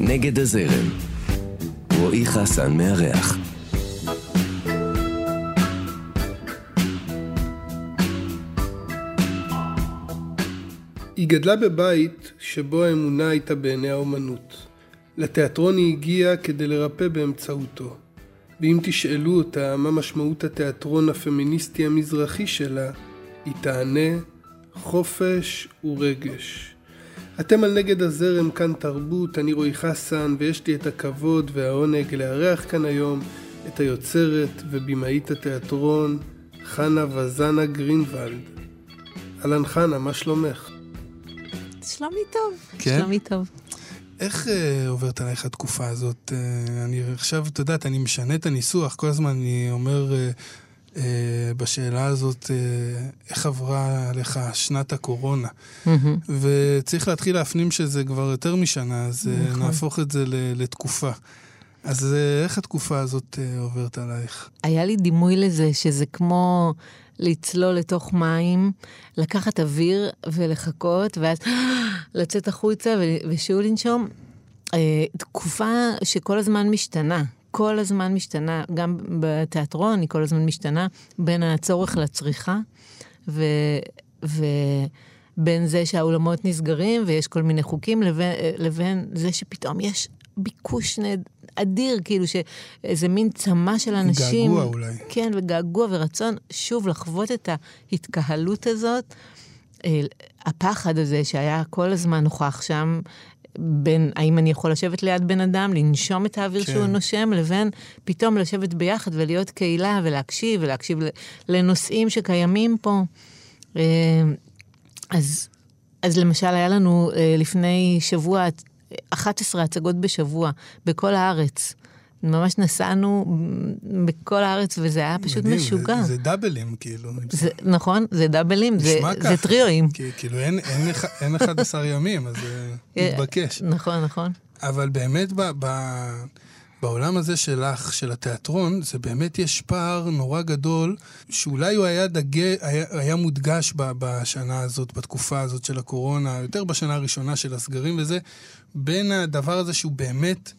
נגד הזרם. רועי חסן מארח. היא גדלה בבית שבו האמונה הייתה בעיני האומנות. לתיאטרון היא הגיעה כדי לרפא באמצעותו. ואם תשאלו אותה מה משמעות התיאטרון הפמיניסטי המזרחי שלה, היא תענה חופש ורגש. אתם על נגד הזרם כאן תרבות, אני רועי חסן, ויש לי את הכבוד והעונג לארח כאן היום את היוצרת ובמאית התיאטרון, חנה וזנה גרינוולד. אהלן חנה, מה שלומך? שלומי טוב. כן? שלומי טוב. איך אה, עוברת עלייך התקופה הזאת? אה, אני עכשיו, את יודעת, אני משנה את הניסוח, כל הזמן אני אומר אה, אה, בשאלה הזאת, אה, איך עברה עליך שנת הקורונה? וצריך להתחיל להפנים שזה כבר יותר משנה, אז אה, נכון. נהפוך את זה לתקופה. אז אה, איך התקופה הזאת אה, עוברת עלייך? היה לי דימוי לזה שזה כמו לצלול לתוך מים, לקחת אוויר ולחכות, ואז לצאת החוצה ושוב לנשום. אה, תקופה שכל הזמן משתנה. כל הזמן משתנה, גם בתיאטרון היא כל הזמן משתנה, בין הצורך לצריכה, ו... ובין זה שהאולמות נסגרים ויש כל מיני חוקים, לבין, לבין זה שפתאום יש ביקוש נד... אדיר, כאילו שאיזה מין צמא של אנשים. געגוע אולי. כן, וגעגוע ורצון שוב לחוות את ההתקהלות הזאת. אה, הפחד הזה שהיה כל הזמן נוכח שם, בין האם אני יכול לשבת ליד בן אדם, לנשום את האוויר כן. שהוא נושם, לבין פתאום לשבת ביחד ולהיות קהילה ולהקשיב, ולהקשיב לנושאים שקיימים פה. אה, אז, אז למשל, היה לנו אה, לפני שבוע 11 הצגות בשבוע, בכל הארץ. ממש נסענו בכל הארץ, וזה היה פשוט מדהים, משוגע. זה, זה דאבלים, כאילו. זה, נכון, זה דאבלים, זה, זה. טריואים. כאילו אין, אין, אין 11 ימים, אז זה אה, מתבקש. נכון, נכון. אבל באמת ב, ב, בעולם הזה שלך, של התיאטרון, זה באמת יש פער נורא גדול, שאולי הוא היה, דגה, היה, היה מודגש ב, בשנה הזאת, בתקופה הזאת של הקורונה, יותר בשנה הראשונה של הסגרים וזה, בין הדבר הזה שהוא באמת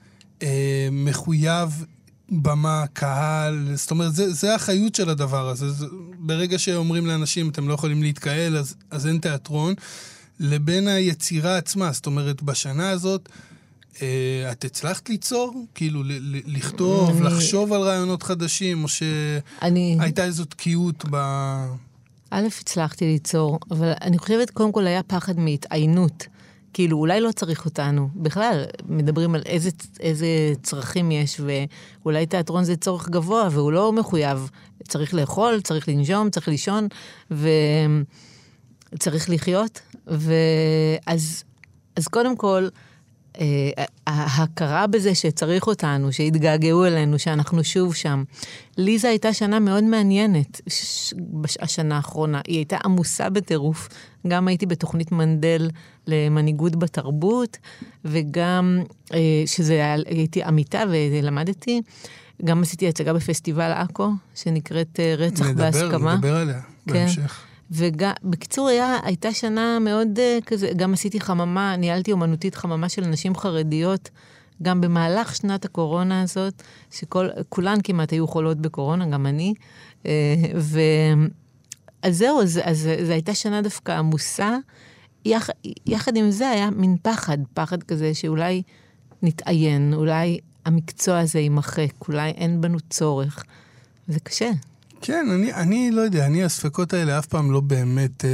מחויב במה, קהל, זאת אומרת, זה, זה האחריות של הדבר הזה. זה, ברגע שאומרים לאנשים, אתם לא יכולים להתקהל, אז, אז אין תיאטרון, לבין היצירה עצמה. זאת אומרת, בשנה הזאת, אה, את הצלחת ליצור? כאילו, ל- ל- לכתוב, אני- לחשוב על רעיונות חדשים, או אני, שהייתה איזו תקיעות ב... א', הצלחתי ליצור, אבל אני חושבת, קודם כל היה פחד מהתעיינות. כאילו, אולי לא צריך אותנו. בכלל, מדברים על איזה, איזה צרכים יש, ואולי תיאטרון זה צורך גבוה, והוא לא מחויב. צריך לאכול, צריך לנשום, צריך לישון, וצריך לחיות. ואז אז קודם כל, ההכרה בזה שצריך אותנו, שהתגעגעו אלינו, שאנחנו שוב שם. לי זו הייתה שנה מאוד מעניינת, ש- השנה האחרונה. היא הייתה עמוסה בטירוף. גם הייתי בתוכנית מנדל למנהיגות בתרבות, וגם אה, שזה היה, הייתי עמיתה ולמדתי. גם עשיתי הצגה בפסטיבל עכו, שנקראת אה, רצח נדבר, בהסכמה. נדבר עליה כן. בהמשך. ובקיצור, היה, הייתה שנה מאוד uh, כזה, גם עשיתי חממה, ניהלתי אומנותית חממה של נשים חרדיות, גם במהלך שנת הקורונה הזאת, שכולן כמעט היו חולות בקורונה, גם אני. Uh, ו... אז זהו, אז, אז זו הייתה שנה דווקא עמוסה. יח, יחד עם זה היה מין פחד, פחד כזה שאולי נתעיין, אולי המקצוע הזה יימחק, אולי אין בנו צורך. זה קשה. כן, אני, אני לא יודע, אני, הספקות האלה אף פעם לא באמת אה,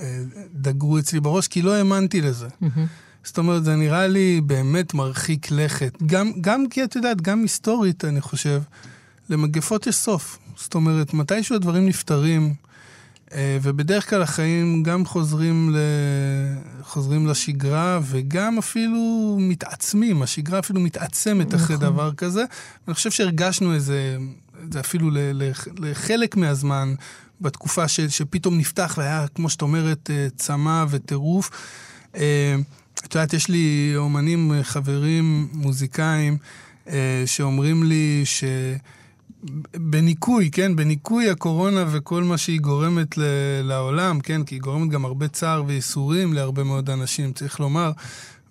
אה, דגרו אצלי בראש, כי לא האמנתי לזה. זאת אומרת, זה נראה לי באמת מרחיק לכת. גם, גם כי את יודעת, גם היסטורית, אני חושב, למגפות יש סוף. זאת אומרת, מתישהו הדברים נפתרים, אה, ובדרך כלל החיים גם חוזרים, ל... חוזרים לשגרה, וגם אפילו מתעצמים. השגרה אפילו מתעצמת אחרי נכון. דבר כזה. אני חושב שהרגשנו איזה, זה אפילו. לחלק מהזמן, בתקופה ש... שפתאום נפתח והיה, כמו שאת אומרת, אה, צמא וטירוף. אה, את יודעת, יש לי אומנים, אה, חברים, מוזיקאים, שאומרים לי ש... בניקוי, כן, בניקוי הקורונה וכל מה שהיא גורמת לעולם, כן, כי היא גורמת גם הרבה צער וייסורים להרבה מאוד אנשים, צריך לומר.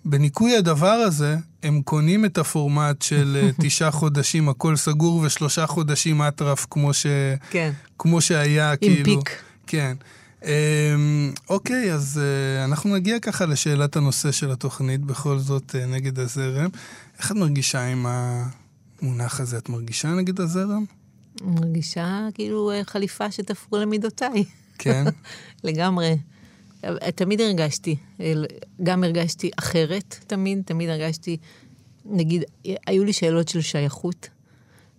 בניקוי הדבר הזה, הם קונים את הפורמט של אה, תשעה חודשים, הכל סגור, ושלושה חודשים אטרף, כמו, ש... כן. כמו שהיה, עם כאילו. פיק. כן. אמ, אוקיי, אז אה, אנחנו נגיע ככה לשאלת הנושא של התוכנית, בכל זאת אה, נגד הזרם. איך את מרגישה עם המונח הזה? את מרגישה נגד הזרם? מרגישה כאילו חליפה שתפרו למידותיי. כן. לגמרי. תמיד הרגשתי, גם הרגשתי אחרת, תמיד, תמיד הרגשתי, נגיד, היו לי שאלות של שייכות,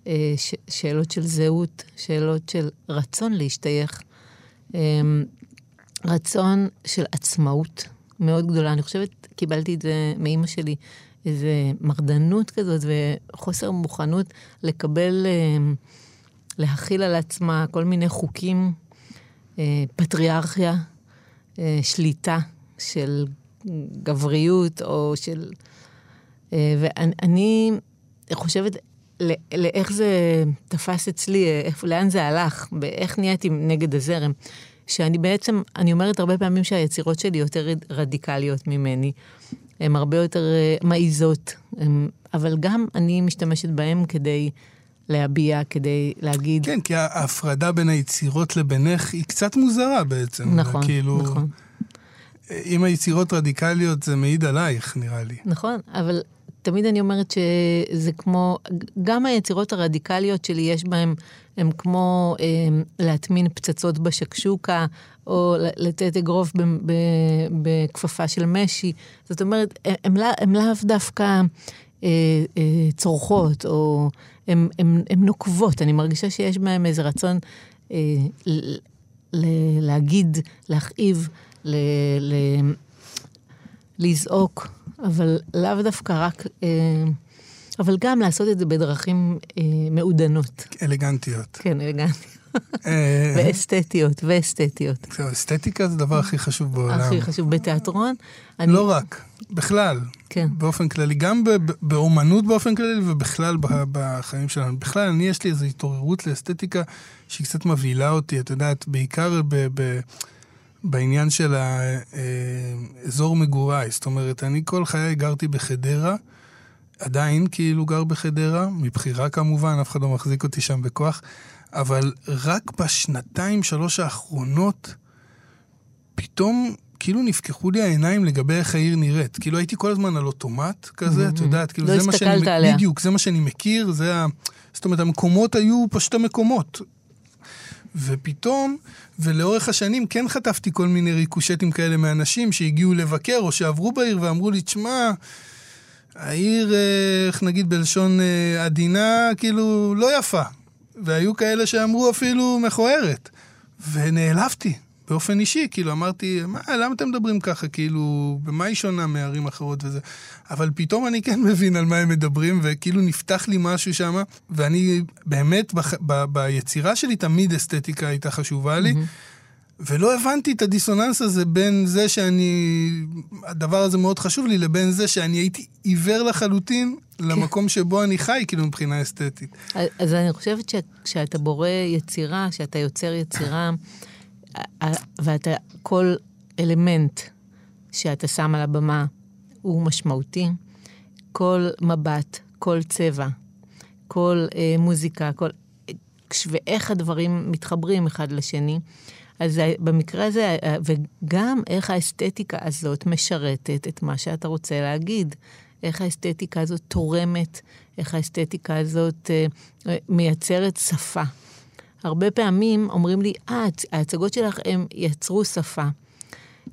אה, ש- שאלות של זהות, שאלות של רצון להשתייך, אמ, רצון של עצמאות מאוד גדולה. אני חושבת, קיבלתי את זה מאימא שלי, איזו מרדנות כזאת וחוסר מוכנות לקבל, אמ, להכיל על עצמה כל מיני חוקים, אה, פטריארכיה, אה, שליטה של גבריות או של... אה, ואני חושבת לאיך זה תפס אצלי, איך, לאן זה הלך, ואיך נהייתי נגד הזרם. שאני בעצם, אני אומרת הרבה פעמים שהיצירות שלי יותר רדיקליות ממני. הן הרבה יותר מעיזות, אבל גם אני משתמשת בהן כדי להביע, כדי להגיד... כן, כי ההפרדה בין היצירות לבינך היא קצת מוזרה בעצם. נכון, כאילו, נכון. אם היצירות רדיקליות זה מעיד עלייך, נראה לי. נכון, אבל תמיד אני אומרת שזה כמו, גם היצירות הרדיקליות שלי יש בהן, הן כמו אה, להטמין פצצות בשקשוקה, או לתת אגרוף בכפפה של משי. זאת אומרת, הן לאו דווקא צורכות, או הן נוקבות. אני מרגישה שיש בהן איזה רצון אה, ל, ל, להגיד, להכאיב, לזעוק, אבל לאו דווקא רק... אה, אבל גם לעשות את זה בדרכים אה, מעודנות. אלגנטיות. כן, אלגנטיות. ואסתטיות, ואסתטיות. אסתטיקה זה הדבר הכי חשוב בעולם. הכי חשוב בתיאטרון. אני... לא רק, בכלל. כן. באופן כללי, גם באומנות באופן כללי ובכלל בחיים שלנו. בכלל, אני, יש לי איזו התעוררות לאסתטיקה שהיא קצת מבהילה אותי, את יודעת, בעיקר ב... ב בעניין של האזור מגוריי. זאת אומרת, אני כל חיי גרתי בחדרה, עדיין כאילו גר בחדרה, מבחירה כמובן, אף אחד לא מחזיק אותי שם בכוח, אבל רק בשנתיים, שלוש האחרונות, פתאום כאילו נפקחו לי העיניים לגבי איך העיר נראית. כאילו הייתי כל הזמן על אוטומט כזה, את יודעת, כאילו לא זה מה שאני... הסתכלת עליה. בדיוק, זה מה שאני מכיר, זה ה... זאת אומרת, המקומות היו פשוט המקומות. ופתאום, ולאורך השנים כן חטפתי כל מיני ריקושטים כאלה מאנשים שהגיעו לבקר או שעברו בעיר ואמרו לי, תשמע, העיר, אה, איך נגיד בלשון אה, עדינה, כאילו לא יפה. והיו כאלה שאמרו אפילו מכוערת. ונעלבתי באופן אישי, כאילו אמרתי, מה, למה אתם מדברים ככה, כאילו, במה היא שונה מערים אחרות וזה? אבל פתאום אני כן מבין על מה הם מדברים, וכאילו נפתח לי משהו שם, ואני באמת, בח, ב, ביצירה שלי תמיד אסתטיקה הייתה חשובה לי. Mm-hmm. ולא הבנתי את הדיסוננס הזה בין זה שאני, הדבר הזה מאוד חשוב לי, לבין זה שאני הייתי עיוור לחלוטין למקום שבו אני חי, כאילו, מבחינה אסתטית. אז אני חושבת שכשאתה בורא יצירה, כשאתה יוצר יצירה, ואתה, כל אלמנט שאתה שם על הבמה הוא משמעותי, כל מבט, כל צבע, כל אה, מוזיקה, כל... ואיך הדברים מתחברים אחד לשני. אז במקרה הזה, וגם איך האסתטיקה הזאת משרתת את מה שאתה רוצה להגיד. איך האסתטיקה הזאת תורמת, איך האסתטיקה הזאת אה, מייצרת שפה. הרבה פעמים אומרים לי, אה, ההצגות שלך הם יצרו שפה.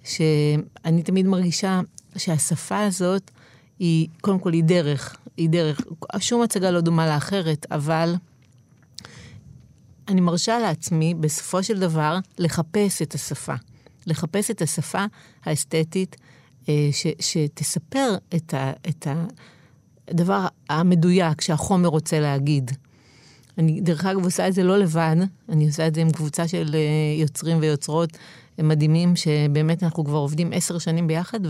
שאני תמיד מרגישה שהשפה הזאת היא, קודם כל, היא דרך. היא דרך. שום הצגה לא דומה לאחרת, אבל אני מרשה לעצמי, בסופו של דבר, לחפש את השפה. לחפש את השפה האסתטית אה, ש, שתספר את, ה, את הדבר המדויק שהחומר רוצה להגיד. אני, דרך אגב, עושה את זה לא לבד, אני עושה את זה עם קבוצה של אה, יוצרים ויוצרות מדהימים, שבאמת אנחנו כבר עובדים עשר שנים ביחד,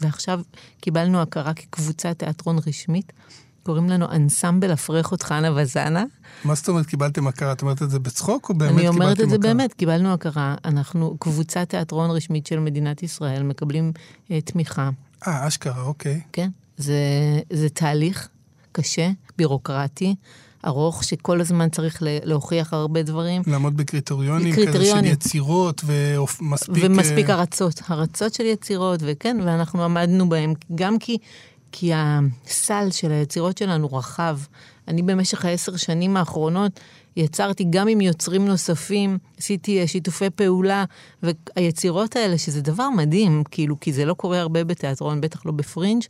ועכשיו קיבלנו הכרה כקבוצת תיאטרון רשמית. קוראים לנו אנסמבל אפרחות חנה וזנה. מה זאת אומרת קיבלתם הכרה? את אומרת את זה בצחוק או באמת קיבלתם הכרה? אני אומרת את זה הכרה? באמת, קיבלנו הכרה. אנחנו קבוצת תיאטרון רשמית של מדינת ישראל, מקבלים uh, תמיכה. אה, אשכרה, אוקיי. כן? זה, זה תהליך קשה, בירוקרטי, ארוך, שכל הזמן צריך להוכיח הרבה דברים. לעמוד בקריטריונים, בקריטריונים. כזה של יצירות ומספיק... ומספיק אה, הרצות, הרצות של יצירות, וכן, ואנחנו עמדנו בהם, גם כי, כי הסל של היצירות שלנו רחב. אני במשך העשר שנים האחרונות יצרתי גם עם יוצרים נוספים, עשיתי אה, שיתופי פעולה, והיצירות האלה, שזה דבר מדהים, כאילו, כי זה לא קורה הרבה בתיאטרון, בטח לא בפרינג',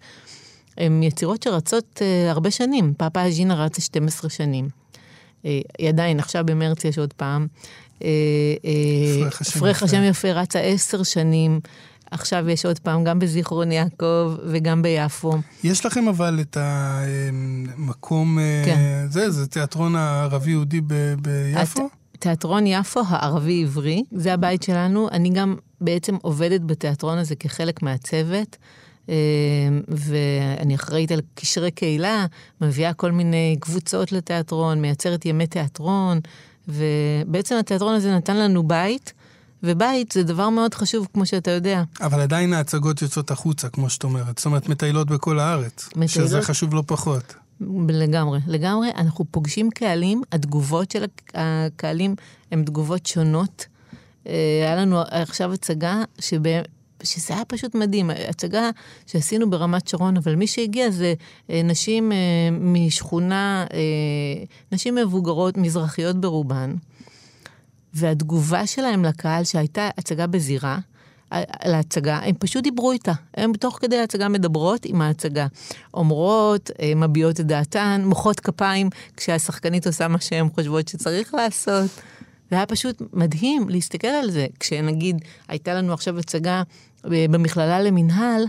הן יצירות שרצות uh, הרבה שנים. פאפה אג'ינה רצה 12 שנים. Uh, היא עדיין, עכשיו במרץ יש עוד פעם. פרח השם פרח. השם יפה רצה עשר שנים. עכשיו יש עוד פעם, גם בזיכרון יעקב וגם ביפו. יש לכם אבל את המקום... אה, כן. זה, זה תיאטרון הערבי-יהודי ב- ביפו? הת- תיאטרון יפו הערבי-עברי, זה הבית שלנו. אני גם בעצם עובדת בתיאטרון הזה כחלק מהצוות. אה, ואני אחראית על קשרי קהילה, מביאה כל מיני קבוצות לתיאטרון, מייצרת ימי תיאטרון, ובעצם התיאטרון הזה נתן לנו בית, ובית זה דבר מאוד חשוב, כמו שאתה יודע. אבל עדיין ההצגות יוצאות החוצה, כמו שאת אומרת. זאת אומרת, מטיילות בכל הארץ. מטיילות. שזה חשוב לא פחות. לגמרי, לגמרי. אנחנו פוגשים קהלים, התגובות של הק- הקהלים הן תגובות שונות. אה, היה לנו עכשיו הצגה שבה, שזה היה פשוט מדהים, הצגה שעשינו ברמת שרון, אבל מי שהגיע זה אה, נשים אה, משכונה, נשים מבוגרות, מזרחיות ברובן, והתגובה שלהם לקהל, שהייתה הצגה בזירה, על ההצגה, הם פשוט דיברו איתה. הם תוך כדי ההצגה מדברות עם ההצגה. אומרות, אה, מביעות את דעתן, מוחות כפיים כשהשחקנית עושה מה שהן חושבות שצריך לעשות. זה היה פשוט מדהים להסתכל על זה. כשנגיד, הייתה לנו עכשיו הצגה אה, במכללה למינהל,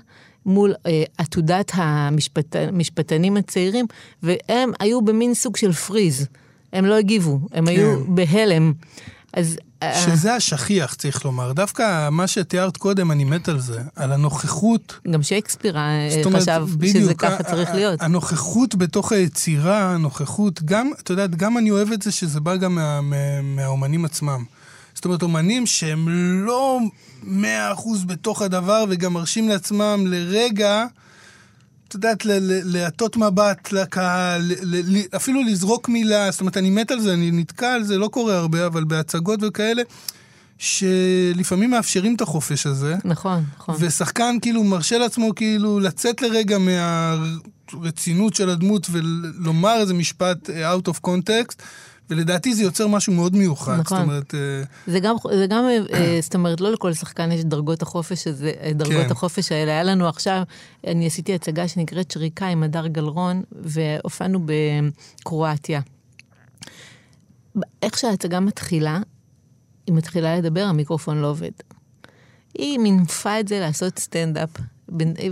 מול אה, עתודת המשפט, המשפטנים הצעירים, והם היו במין סוג של פריז. הם לא הגיבו, הם כן. היו בהלם. אז... אה, שזה השכיח, צריך לומר. דווקא מה שתיארת קודם, אני מת על זה. על הנוכחות. גם שייקספיר אה, חשב בדיוק, שזה ככה צריך להיות. הנוכחות בתוך היצירה, הנוכחות, גם, את יודעת, גם אני אוהב את זה שזה בא גם מה, מה, מהאומנים עצמם. זאת אומרת, אומנים שהם לא מאה אחוז בתוך הדבר וגם מרשים לעצמם לרגע, את יודעת, להטות מבט לקהל, אפילו לזרוק מילה, זאת אומרת, אני מת על זה, אני נתקע על זה, לא קורה הרבה, אבל בהצגות וכאלה, שלפעמים מאפשרים את החופש הזה. נכון, נכון. ושחקן כאילו מרשה לעצמו כאילו לצאת לרגע מהרצינות של הדמות ולומר איזה משפט אה, out of context, ולדעתי זה יוצר משהו מאוד מיוחד. נכון. זאת אומרת, אה, זה גם, זה גם, אה, זאת אומרת, לא לכל שחקן יש דרגות החופש הזה, אה, דרגות כן. החופש האלה. היה לנו עכשיו, אני עשיתי הצגה שנקראת שריקה עם הדר גלרון, והופענו בקרואטיה. איך שההצגה מתחילה, היא מתחילה לדבר, המיקרופון לא עובד. היא מינפה את זה לעשות סטנדאפ,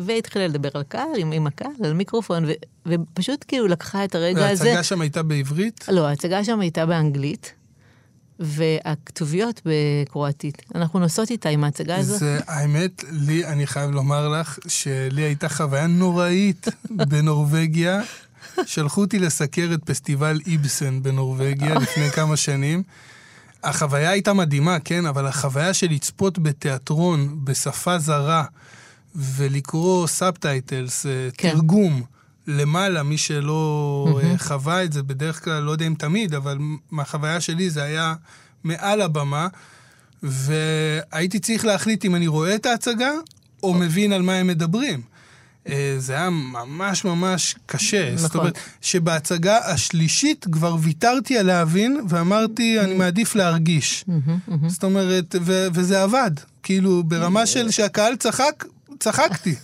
והתחילה לדבר על קהל, עם, עם הקהל, על מיקרופון, ו, ופשוט כאילו לקחה את הרגע הזה. וההצגה שם הייתה בעברית. לא, ההצגה שם הייתה באנגלית, והכתוביות בקרואטית. אנחנו נוסעות איתה עם ההצגה הזו. זה, האמת, לי, אני חייב לומר לך, שלי הייתה חוויה נוראית בנורבגיה. שלחו אותי לסקר את פסטיבל איבסן בנורבגיה לפני כמה שנים. החוויה הייתה מדהימה, כן, אבל החוויה של לצפות בתיאטרון בשפה זרה ולקרוא subtitles, כן. כן. תרגום, למעלה, מי שלא אמ-המ. חווה את זה, בדרך כלל, לא יודע אם תמיד, אבל מהחוויה שלי זה היה מעל הבמה, והייתי צריך להחליט אם אני רואה את ההצגה, או מבין על מה הם מדברים. אה, זה היה ממש ממש קשה. נכון. זאת אומרת, שבהצגה השלישית כבר ויתרתי על להבין, ואמרתי, אני מעדיף להרגיש. זאת אומרת, ו- וזה עבד. כאילו, ברמה של שהקהל צחק, צחקתי.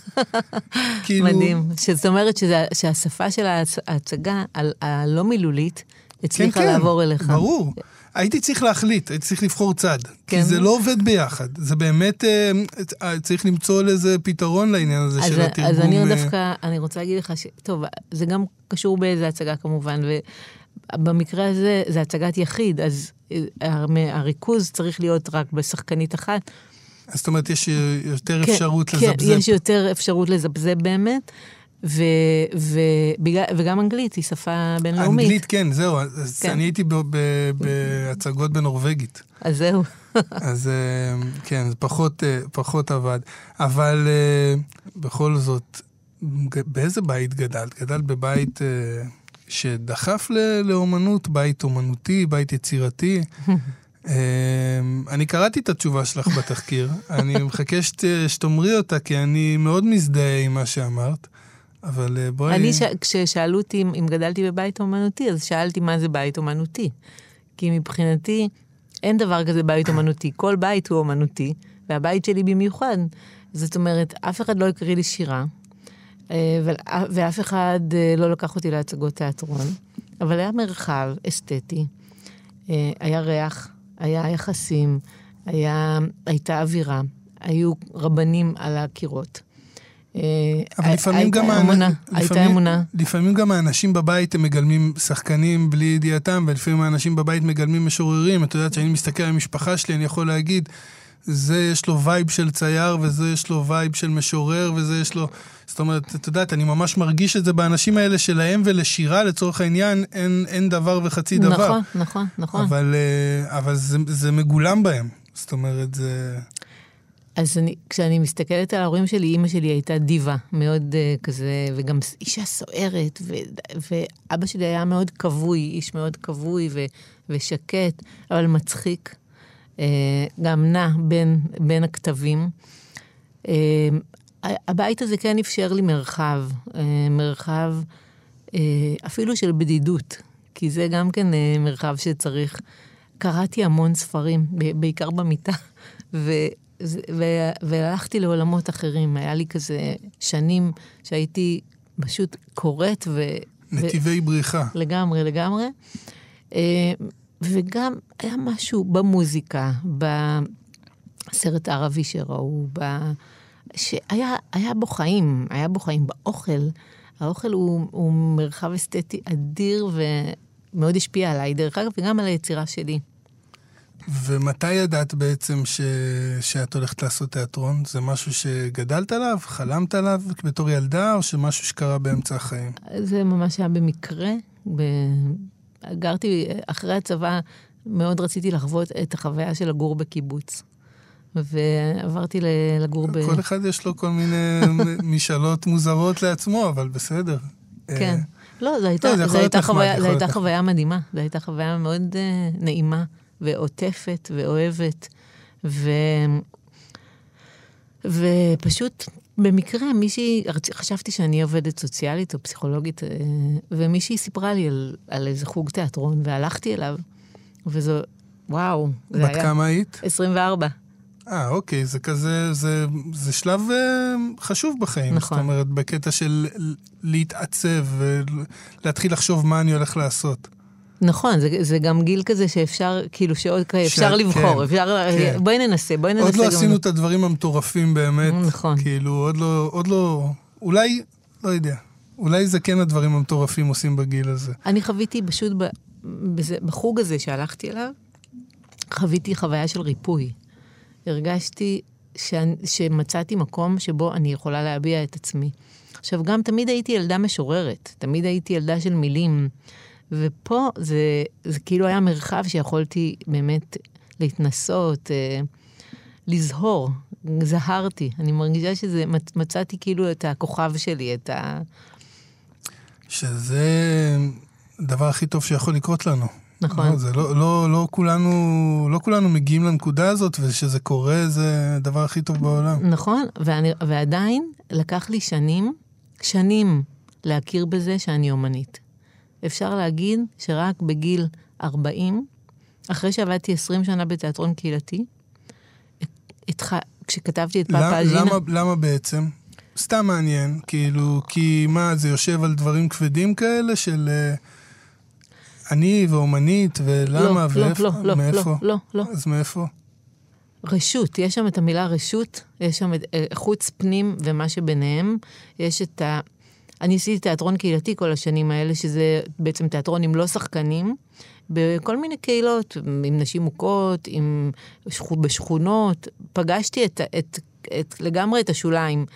כאילו, מדהים. זאת אומרת שזה, שהשפה של ההצ- ההצגה, הלא מילולית, כן, הצליחה כן, לעבור אליך. ברור. הייתי צריך להחליט, הייתי צריך לבחור צד. כן. כי זה לא עובד ביחד. זה באמת, אה, אה, צריך למצוא לזה פתרון לעניין הזה אז, של התרגום. אז אני אה, דווקא, אני רוצה להגיד לך ש... טוב, זה גם קשור באיזה הצגה כמובן, ובמקרה הזה זה הצגת יחיד, אז הר- הריכוז צריך להיות רק בשחקנית אחת. אז זאת אומרת, יש יותר כן, אפשרות כן, לזבזב. יש יותר אפשרות לזבזב באמת, ו, ובגלל, וגם אנגלית היא שפה בינלאומית. אנגלית, כן, זהו. אז כן. אני הייתי ב- ב- בהצגות בנורבגית. אז זהו. אז אה, כן, זה פחות, אה, פחות עבד. אבל אה, בכל זאת, באיזה בית גדלת? גדלת בבית שדחף לאומנות, בית אומנותי, בית יצירתי. אני קראתי את התשובה שלך בתחקיר, אני מחכה שתאמרי אותה, כי אני מאוד מזדהה עם מה שאמרת. אבל בואי... אני, ש... כששאלו אותי אם, אם גדלתי בבית אומנותי, אז שאלתי מה זה בית אומנותי. כי מבחינתי, אין דבר כזה בית אומנותי. כל בית הוא אומנותי, והבית שלי במיוחד. זאת אומרת, אף אחד לא הקריא לי שירה, אה, ואף אחד אה, לא לקח אותי להצגות תיאטרון, אבל היה מרחב אסתטי, אה, היה ריח, היה יחסים, היה, הייתה אווירה, היו רבנים על הקירות. אבל לפעמים גם... הייתה אמונה, הייתה אמונה. לפעמים גם האנשים בבית הם מגלמים שחקנים בלי ידיעתם, ולפעמים האנשים בבית מגלמים משוררים. את יודעת, כשאני מסתכל על המשפחה שלי, אני יכול להגיד, זה יש לו vibe של צייר, וזה יש לו vibe של משורר, וזה יש לו... זאת אומרת, את יודעת, אני ממש מרגיש את זה באנשים האלה שלהם ולשירה, לצורך העניין, אין, אין דבר וחצי דבר. נכון, נכון, נכון. אבל, אה, אבל זה, זה מגולם בהם. זאת אומרת, זה... אז אני, כשאני מסתכלת על ההורים שלי, אימא שלי הייתה דיבה, מאוד uh, כזה, וגם אישה סוערת, ו, ואבא שלי היה מאוד כבוי, איש מאוד כבוי ו, ושקט, אבל מצחיק. Uh, גם נע בין, בין הכתבים. Uh, הבית הזה כן אפשר לי מרחב, uh, מרחב uh, אפילו של בדידות, כי זה גם כן uh, מרחב שצריך. קראתי המון ספרים, בעיקר במיטה, ו... והלכתי לעולמות אחרים. היה לי כזה שנים שהייתי פשוט קוראת ו... נתיבי ו... בריחה. לגמרי, לגמרי. אה, וגם היה משהו במוזיקה, בסרט הערבי שראו, ב... שהיה בו חיים, היה בו חיים באוכל. האוכל הוא, הוא מרחב אסתטי אדיר ומאוד השפיע עליי, דרך אגב, וגם על היצירה שלי. ומתי ידעת בעצם ש... שאת הולכת לעשות תיאטרון? זה משהו שגדלת עליו, חלמת עליו בתור ילדה, או שמשהו שקרה באמצע החיים? זה ממש היה במקרה. ב... גרתי, אחרי הצבא, מאוד רציתי לחוות את החוויה של לגור בקיבוץ. ועברתי לגור ב... כל אחד יש לו כל מיני משאלות מוזרות לעצמו, אבל בסדר. כן. לא, זו הייתה, לא, הייתה, חוויה, הייתה חוויה מדהימה. זו הייתה חוויה מאוד uh, נעימה. ועוטפת ואוהבת. ו... ופשוט במקרה מישהי, חשבתי שאני עובדת סוציאלית או פסיכולוגית, אה, ומישהי סיפרה לי על, על איזה חוג תיאטרון, והלכתי אליו, וזו, וואו. בת כמה היית? 24. אה, אוקיי, זה כזה, זה, זה שלב אה, חשוב בחיים. נכון. זאת אומרת, בקטע של להתעצב ולהתחיל לחשוב מה אני הולך לעשות. נכון, זה, זה גם גיל כזה שאפשר, כאילו, שעוד, אפשר ש... לבחור, כן, אפשר, כן. בואי ננסה, בואי ננסה. עוד לא עשינו את הדברים המטורפים באמת. נכון. כאילו, עוד לא, עוד לא, אולי, לא יודע, אולי זה כן הדברים המטורפים עושים בגיל הזה. אני חוויתי פשוט ב, בזה, בחוג הזה שהלכתי אליו, חוויתי חוויה של ריפוי. הרגשתי ש, שמצאתי מקום שבו אני יכולה להביע את עצמי. עכשיו, גם תמיד הייתי ילדה משוררת, תמיד הייתי ילדה של מילים. ופה זה, זה כאילו היה מרחב שיכולתי באמת להתנסות, אה, לזהור. זהרתי. אני מרגישה שזה, מצאתי כאילו את הכוכב שלי, את ה... שזה הדבר הכי טוב שיכול לקרות לנו. נכון. לא, זה לא, לא, לא, כולנו, לא כולנו מגיעים לנקודה הזאת, ושזה קורה זה הדבר הכי טוב בעולם. נכון, ואני, ועדיין לקח לי שנים, שנים להכיר בזה שאני אומנית. אפשר להגיד שרק בגיל 40, אחרי שעבדתי 20 שנה בתיאטרון קהילתי, התח... כשכתבתי את פאפה אלג'ינה... למה, למה בעצם? סתם מעניין, כאילו, כי מה, זה יושב על דברים כבדים כאלה של uh, אני ואומנית, ולמה, לא, ואיפה? לא, לא, מאיפה? לא, לא, לא. אז מאיפה? רשות, יש שם את המילה רשות, יש שם את אה, חוץ פנים ומה שביניהם, יש את ה... אני עשיתי תיאטרון קהילתי כל השנים האלה, שזה בעצם תיאטרון עם לא שחקנים, בכל מיני קהילות, עם נשים מוכות, עם שכו, בשכונות. פגשתי את, את, את, לגמרי את השוליים.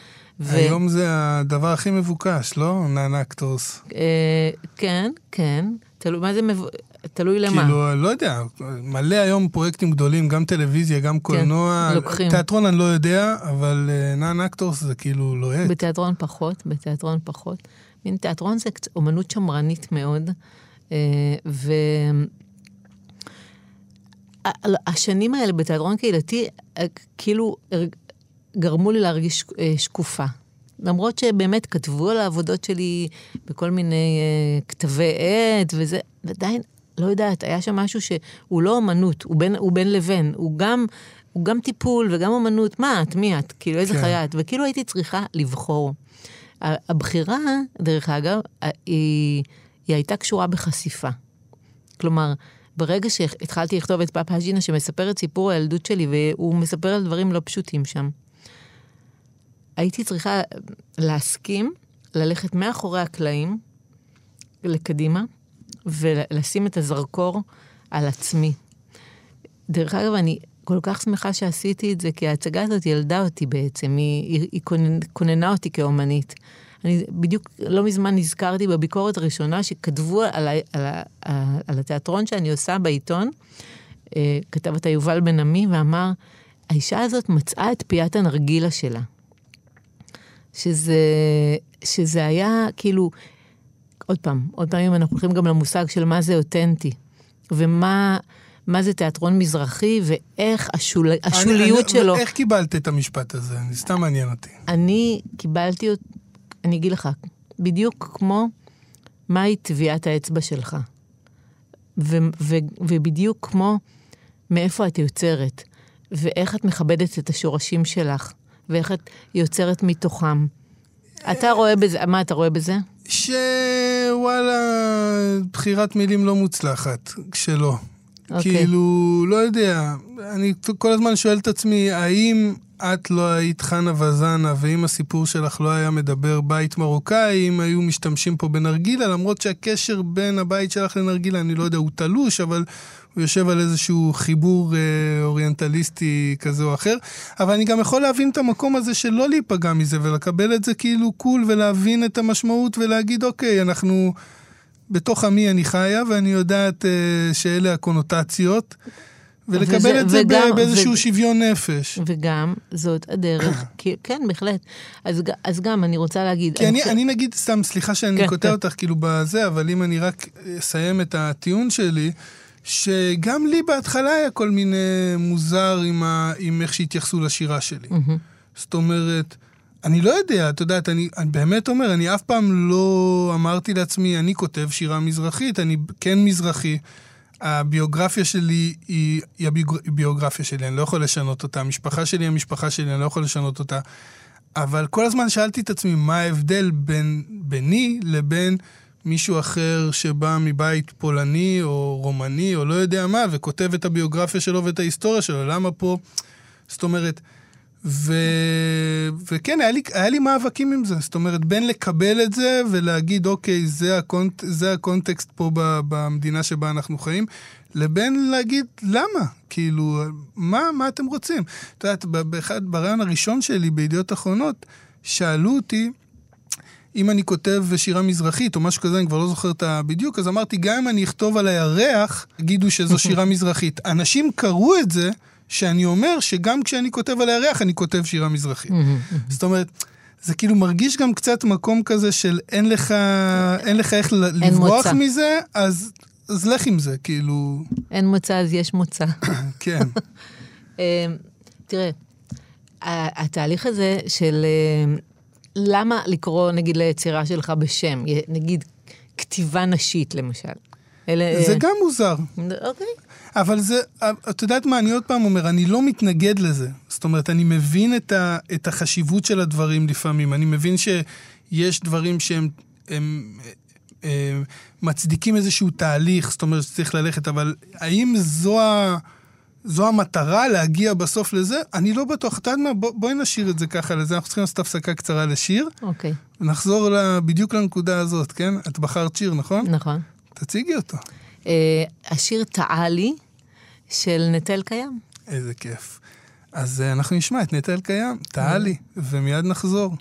ו... היום זה הדבר הכי מבוקש, לא? non-actors. אה, כן, כן. תלוי מה זה מבוקש. תלוי למה. כאילו, לא יודע, מלא היום פרויקטים גדולים, גם טלוויזיה, גם קולנוע. כן, לוקחים. תיאטרון אני לא יודע, אבל non-actors זה כאילו לוהט. בתיאטרון פחות, בתיאטרון פחות. מין תיאטרון זה קצת אומנות שמרנית מאוד, אה, ו... השנים האלה בתיאטרון קהילתי, אה, כאילו גרמו לי להרגיש אה, שקופה. למרות שבאמת כתבו על העבודות שלי בכל מיני אה, כתבי עת וזה, ועדיין, לא יודעת, היה שם משהו שהוא לא אומנות, הוא בין, הוא בין לבין, הוא גם, הוא גם טיפול וגם אומנות, מה את, מי את, כאילו איזה כן. חיה את, וכאילו הייתי צריכה לבחור. הבחירה, דרך אגב, היא, היא הייתה קשורה בחשיפה. כלומר, ברגע שהתחלתי לכתוב את פאפה ז'ינה, שמספר את סיפור הילדות שלי, והוא מספר על דברים לא פשוטים שם, הייתי צריכה להסכים ללכת מאחורי הקלעים לקדימה, ולשים את הזרקור על עצמי. דרך אגב, אני כל כך שמחה שעשיתי את זה, כי ההצגה הזאת ילדה אותי בעצם, היא, היא, היא כוננה אותי כאומנית. אני בדיוק לא מזמן נזכרתי בביקורת הראשונה שכתבו על, על, ה, על התיאטרון שאני עושה בעיתון, אה, כתב אותה יובל בן עמי ואמר, האישה הזאת מצאה את פיית הנרגילה שלה. שזה, שזה היה כאילו, עוד פעם, עוד פעם אם אנחנו הולכים גם למושג של מה זה אותנטי, ומה מה זה תיאטרון מזרחי, ואיך השול, השוליות אני, שלו. איך קיבלת את המשפט הזה? אני סתם מעניין אותי. אני קיבלתי, אני אגיד לך, בדיוק כמו מהי טביעת האצבע שלך. ו, ו, ובדיוק כמו מאיפה את יוצרת, ואיך את מכבדת את השורשים שלך, ואיך את יוצרת מתוכם. אתה רואה בזה, מה אתה רואה בזה? שוואלה, בחירת מילים לא מוצלחת, שלא. אוקיי. כאילו, לא יודע, אני כל הזמן שואל את עצמי, האם את לא היית חנה וזנה, ואם הסיפור שלך לא היה מדבר בית מרוקאי, אם היו משתמשים פה בנרגילה, למרות שהקשר בין הבית שלך לנרגילה, אני לא יודע, הוא תלוש, אבל הוא יושב על איזשהו חיבור אה, אוריינטליסטי כזה או אחר. אבל אני גם יכול להבין את המקום הזה של לא להיפגע מזה, ולקבל את זה כאילו קול, ולהבין את המשמעות, ולהגיד, אוקיי, אנחנו... בתוך עמי אני חיה, ואני יודעת אה, שאלה הקונוטציות, ולקבל וזה- את זה וגם- באיזשהו ו- שוויון נפש. וגם זאת הדרך, כי, כן, בהחלט. אז, אז גם אני רוצה להגיד... כי אני, חושבת- אני נגיד, סתם, סליחה שאני כן, קוטע כן. אותך כאילו בזה, אבל אם אני רק אסיים את הטיעון שלי, שגם לי בהתחלה היה כל מיני מוזר עם, ה, עם איך שהתייחסו לשירה שלי. מהמם. זאת אומרת, אני לא יודע, את יודעת, אני, אני באמת אומר, אני אף פעם לא אמרתי לעצמי, אני כותב שירה מזרחית, אני כן מזרחי. הביוגרפיה שלי היא, היא הביוג- הביוגרפיה שלי, אני לא יכול לשנות אותה. המשפחה שלי היא המשפחה שלי, אני לא יכול לשנות אותה. אבל כל הזמן שאלתי את עצמי, מה ההבדל בין, ביני לבין מישהו אחר שבא מבית פולני או רומני או לא יודע מה, וכותב את הביוגרפיה שלו ואת ההיסטוריה שלו, למה פה... זאת אומרת, ו... וכן, היה לי, היה לי מאבקים עם זה. זאת אומרת, בין לקבל את זה ולהגיד, אוקיי, זה, הקונט... זה הקונטקסט פה ב... במדינה שבה אנחנו חיים, לבין להגיד, למה? כאילו, מה, מה אתם רוצים? את יודעת, ברעיון הראשון שלי בידיעות אחרונות, שאלו אותי, אם אני כותב שירה מזרחית או משהו כזה, אני כבר לא זוכר את הבדיוק, אז אמרתי, גם אם אני אכתוב על הירח, יגידו שזו שירה מזרחית. אנשים קראו את זה, שאני אומר שגם כשאני כותב על הירח, אני כותב שירה מזרחית. זאת אומרת, זה כאילו מרגיש גם קצת מקום כזה של אין לך, אין לך איך לברוח. מזה, אז, אז לך עם זה, כאילו, אין מוצא אז יש מוצא. כן. אה, תראה, ה- התהליך הזה של אה, למה לקרוא, נגיד, ליצירה שלך בשם, נגיד, כתיבה נשית, למשל. אלה... זה גם מוזר. אוקיי. אבל זה, את יודעת מה, אני עוד פעם אומר, אני לא מתנגד לזה. זאת אומרת, אני מבין את, ה, את החשיבות של הדברים לפעמים. אני מבין שיש דברים שהם הם, הם, מצדיקים איזשהו תהליך, זאת אומרת שצריך ללכת, אבל האם זו, ה, זו המטרה להגיע בסוף לזה? אני לא בטוח. את יודעת מה, בוא, בואי נשאיר את זה ככה לזה, אנחנו צריכים לעשות הפסקה קצרה לשיר, אוקיי, ונחזור לה, בדיוק לנקודה הזאת, כן? את בחרת שיר, נכון? נכון. תציגי אותו. אה, השיר טעה לי של נטל קיים. איזה כיף. אז אה, אנחנו נשמע את נטע אלקיים, טעה לי, ומיד נחזור.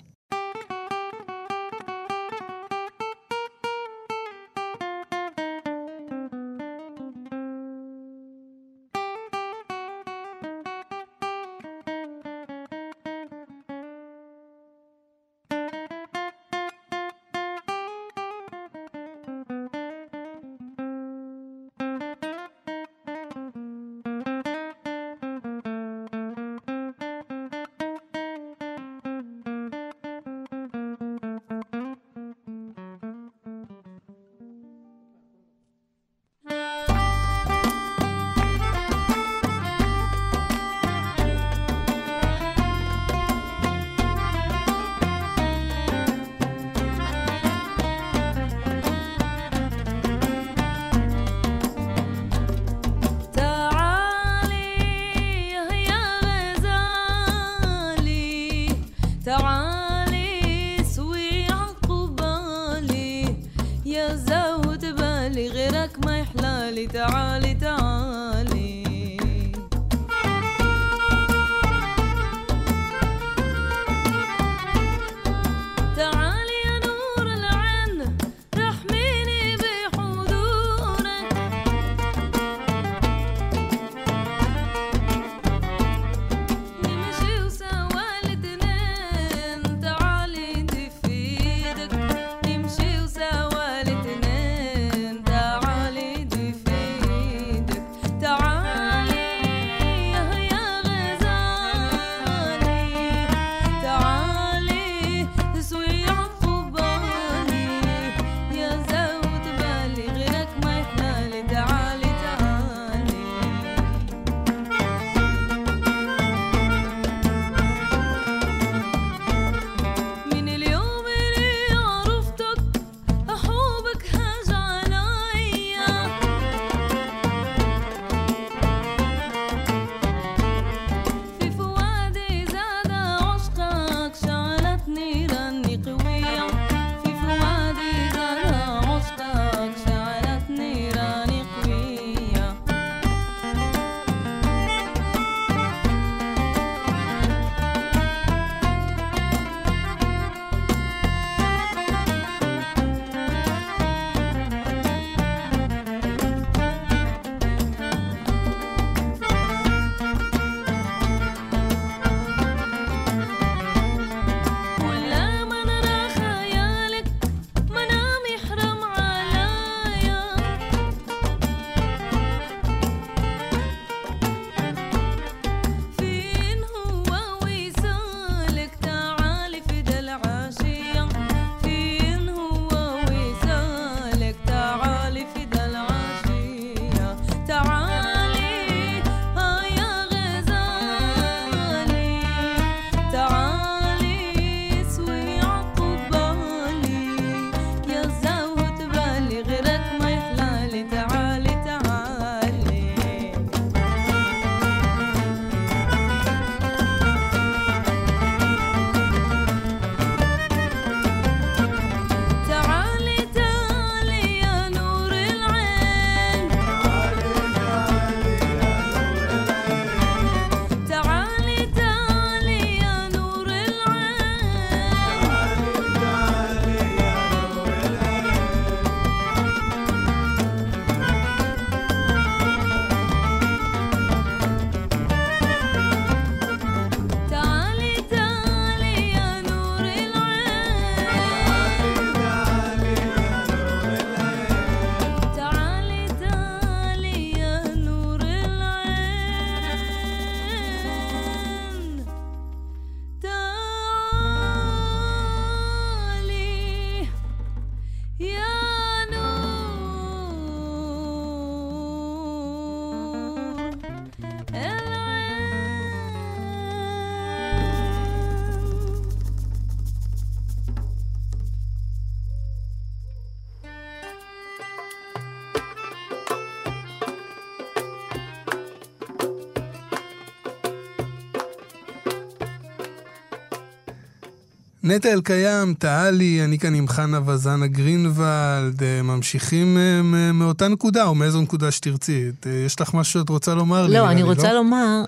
נטע אלקיים, טעלי, אני כאן עם חנה וזנה גרינוולד, אה, ממשיכים אה, מאותה נקודה, או מאיזו נקודה שתרצי. אה, יש לך משהו שאת רוצה לומר לי? לא, נראה אני לי, רוצה לומר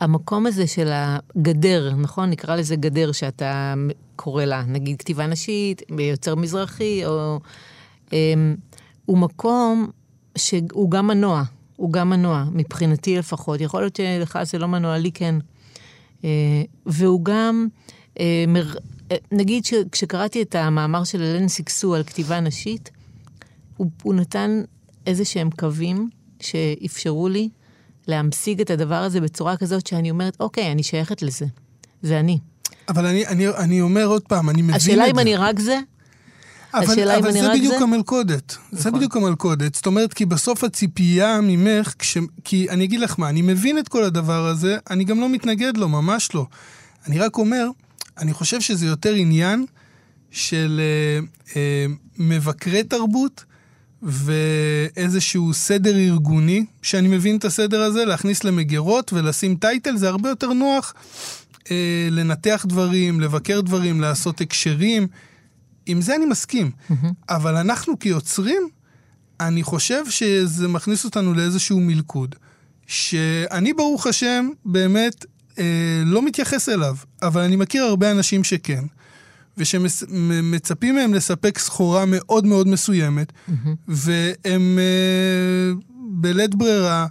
שהמקום הזה של הגדר, נכון? נקרא לזה גדר שאתה קורא לה, נגיד כתיבה נשית, יוצר מזרחי, או... אמ, הוא מקום שהוא גם מנוע, הוא גם מנוע, מבחינתי לפחות. יכול להיות שלך זה לא מנוע, לי כן. אה, והוא גם, אה. אה, נגיד שכשקראתי את המאמר של אלן סיקסו על כתיבה נשית, הוא, הוא נתן איזה שהם קווים שאפשרו לי להמשיג את הדבר הזה בצורה כזאת שאני אומרת, אוקיי, אני שייכת לזה. זה אני. אבל אני, אני, אני אומר עוד פעם, אני מבין את זה. השאלה אם אני רק זה, השאלה אם אבל אני זה רק בדיוק זה? המלכודת. זה נכון. בדיוק המלכודת. זאת אומרת, כי בסוף הציפייה ממך, כש... כי אני אגיד לך מה, אני מבין את כל הדבר הזה, אני גם לא מתנגד לו, ממש לא. אני רק אומר, אני חושב שזה יותר עניין של אה, אה, מבקרי תרבות ואיזשהו סדר ארגוני, שאני מבין את הסדר הזה, להכניס למגירות ולשים טייטל, זה הרבה יותר נוח אה, לנתח דברים, לבקר דברים, לעשות הקשרים. עם זה אני מסכים. אבל אנחנו כיוצרים, אני חושב שזה מכניס אותנו לאיזשהו מלכוד, שאני ברוך השם באמת אה, לא מתייחס אליו, אבל אני מכיר הרבה אנשים שכן, ושמצפים מהם לספק סחורה מאוד מאוד מסוימת, והם אה, בלית ברירה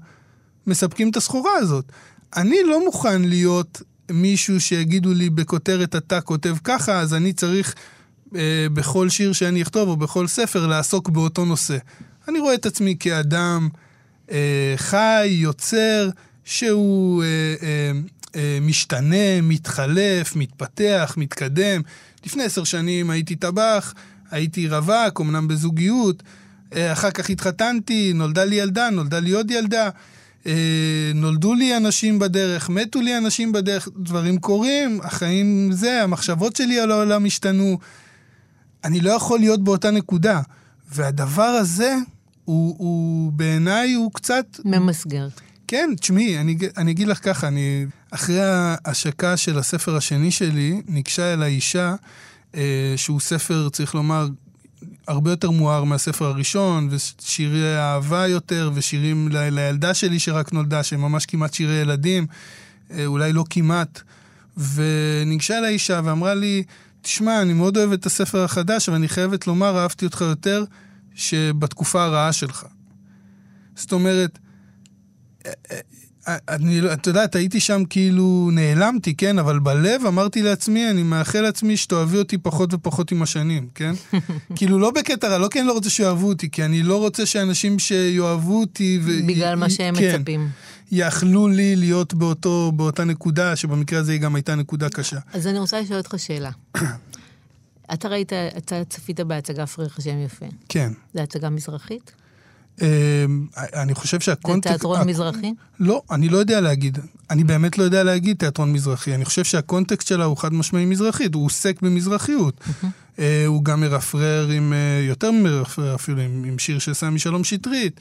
מספקים את הסחורה הזאת. אני לא מוכן להיות מישהו שיגידו לי בכותרת אתה כותב ככה, אז אני צריך בכל שיר שאני אכתוב או בכל ספר לעסוק באותו נושא. אני רואה את עצמי כאדם אה, חי, יוצר, שהוא אה, אה, אה, משתנה, מתחלף, מתפתח, מתקדם. לפני עשר שנים הייתי טבח, הייתי רווק, אמנם בזוגיות, אה, אחר כך התחתנתי, נולדה לי ילדה, נולדה לי עוד ילדה. אה, נולדו לי אנשים בדרך, מתו לי אנשים בדרך, דברים קורים, החיים זה, המחשבות שלי על העולם השתנו. אני לא יכול להיות באותה נקודה. והדבר הזה, הוא, הוא בעיניי הוא קצת... ממסגר. כן, תשמעי, אני, אני אגיד לך ככה, אני... אחרי ההשקה של הספר השני שלי, ניגשה אליי אישה, אה, שהוא ספר, צריך לומר, הרבה יותר מואר מהספר הראשון, ושירי אהבה יותר, ושירים ל, לילדה שלי שרק נולדה, שהם ממש כמעט שירי ילדים, אה, אולי לא כמעט. וניגשה אליי אישה ואמרה לי, תשמע, אני מאוד אוהב את הספר החדש, אבל אני חייבת לומר, אהבתי אותך יותר שבתקופה הרעה שלך. זאת אומרת, אה, אה, אני, לא- את יודעת, הייתי שם כאילו, נעלמתי, כן? אבל בלב אמרתי לעצמי, אני מאחל לעצמי שתאהבי אותי פחות ופחות עם השנים, כן? כאילו, לא בקטע רע, לא כי אני לא רוצה שיאהבו אותי, כי אני לא רוצה שאנשים שיאהבו אותי... ו... בגלל מה שהם כן, מצפים. יכלו לי להיות באותו, באותה נקודה, שבמקרה הזה היא גם הייתה נקודה קשה. אז אני רוצה לשאול אותך שאלה. אתה ראית, אתה צפית בהצגה פריחה שם יפה. כן. זו הצגה מזרחית? אה, אני חושב זה שהקונטקסט... תיאטרון מזרחי? לא, אני לא יודע להגיד. אני באמת לא יודע להגיד תיאטרון מזרחי. אני חושב שהקונטקסט שלה הוא חד משמעי מזרחית, הוא עוסק במזרחיות. אה, הוא גם מרפרר עם, אה, יותר מרפרר אפילו, עם שיר של סמי שלום שטרית.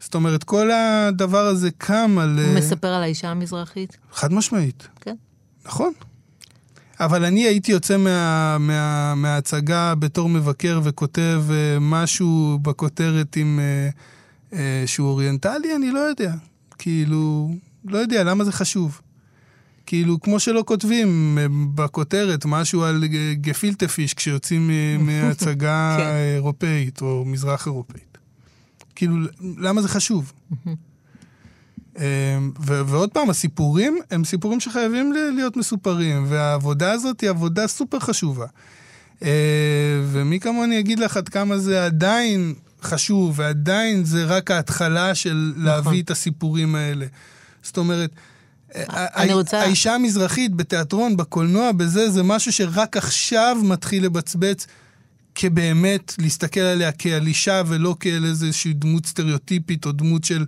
זאת אומרת, כל הדבר הזה קם על... הוא אה, מספר על האישה המזרחית? חד משמעית. כן. נכון. אבל אני הייתי יוצא מה, מה, מההצגה בתור מבקר וכותב אה, משהו בכותרת עם... אה, שהוא אוריינטלי, אני לא יודע. כאילו, לא יודע, למה זה חשוב? כאילו, כמו שלא כותבים בכותרת משהו על גפילטה פיש כשיוצאים מהצגה כן. אירופאית או מזרח אירופאית. כאילו, למה זה חשוב? אה, ו- ועוד פעם, הסיפורים הם סיפורים שחייבים להיות מסופרים, והעבודה הזאת היא עבודה סופר חשובה. אה, ומי כמוני יגיד לך עד כמה זה עדיין חשוב, ועדיין זה רק ההתחלה של להביא את הסיפורים האלה. זאת אומרת, אני ה- רוצה- האישה המזרחית בתיאטרון, בקולנוע, בזה, זה משהו שרק עכשיו מתחיל לבצבץ. כבאמת להסתכל עליה כעל אישה ולא כאל איזושהי דמות סטריאוטיפית או דמות של...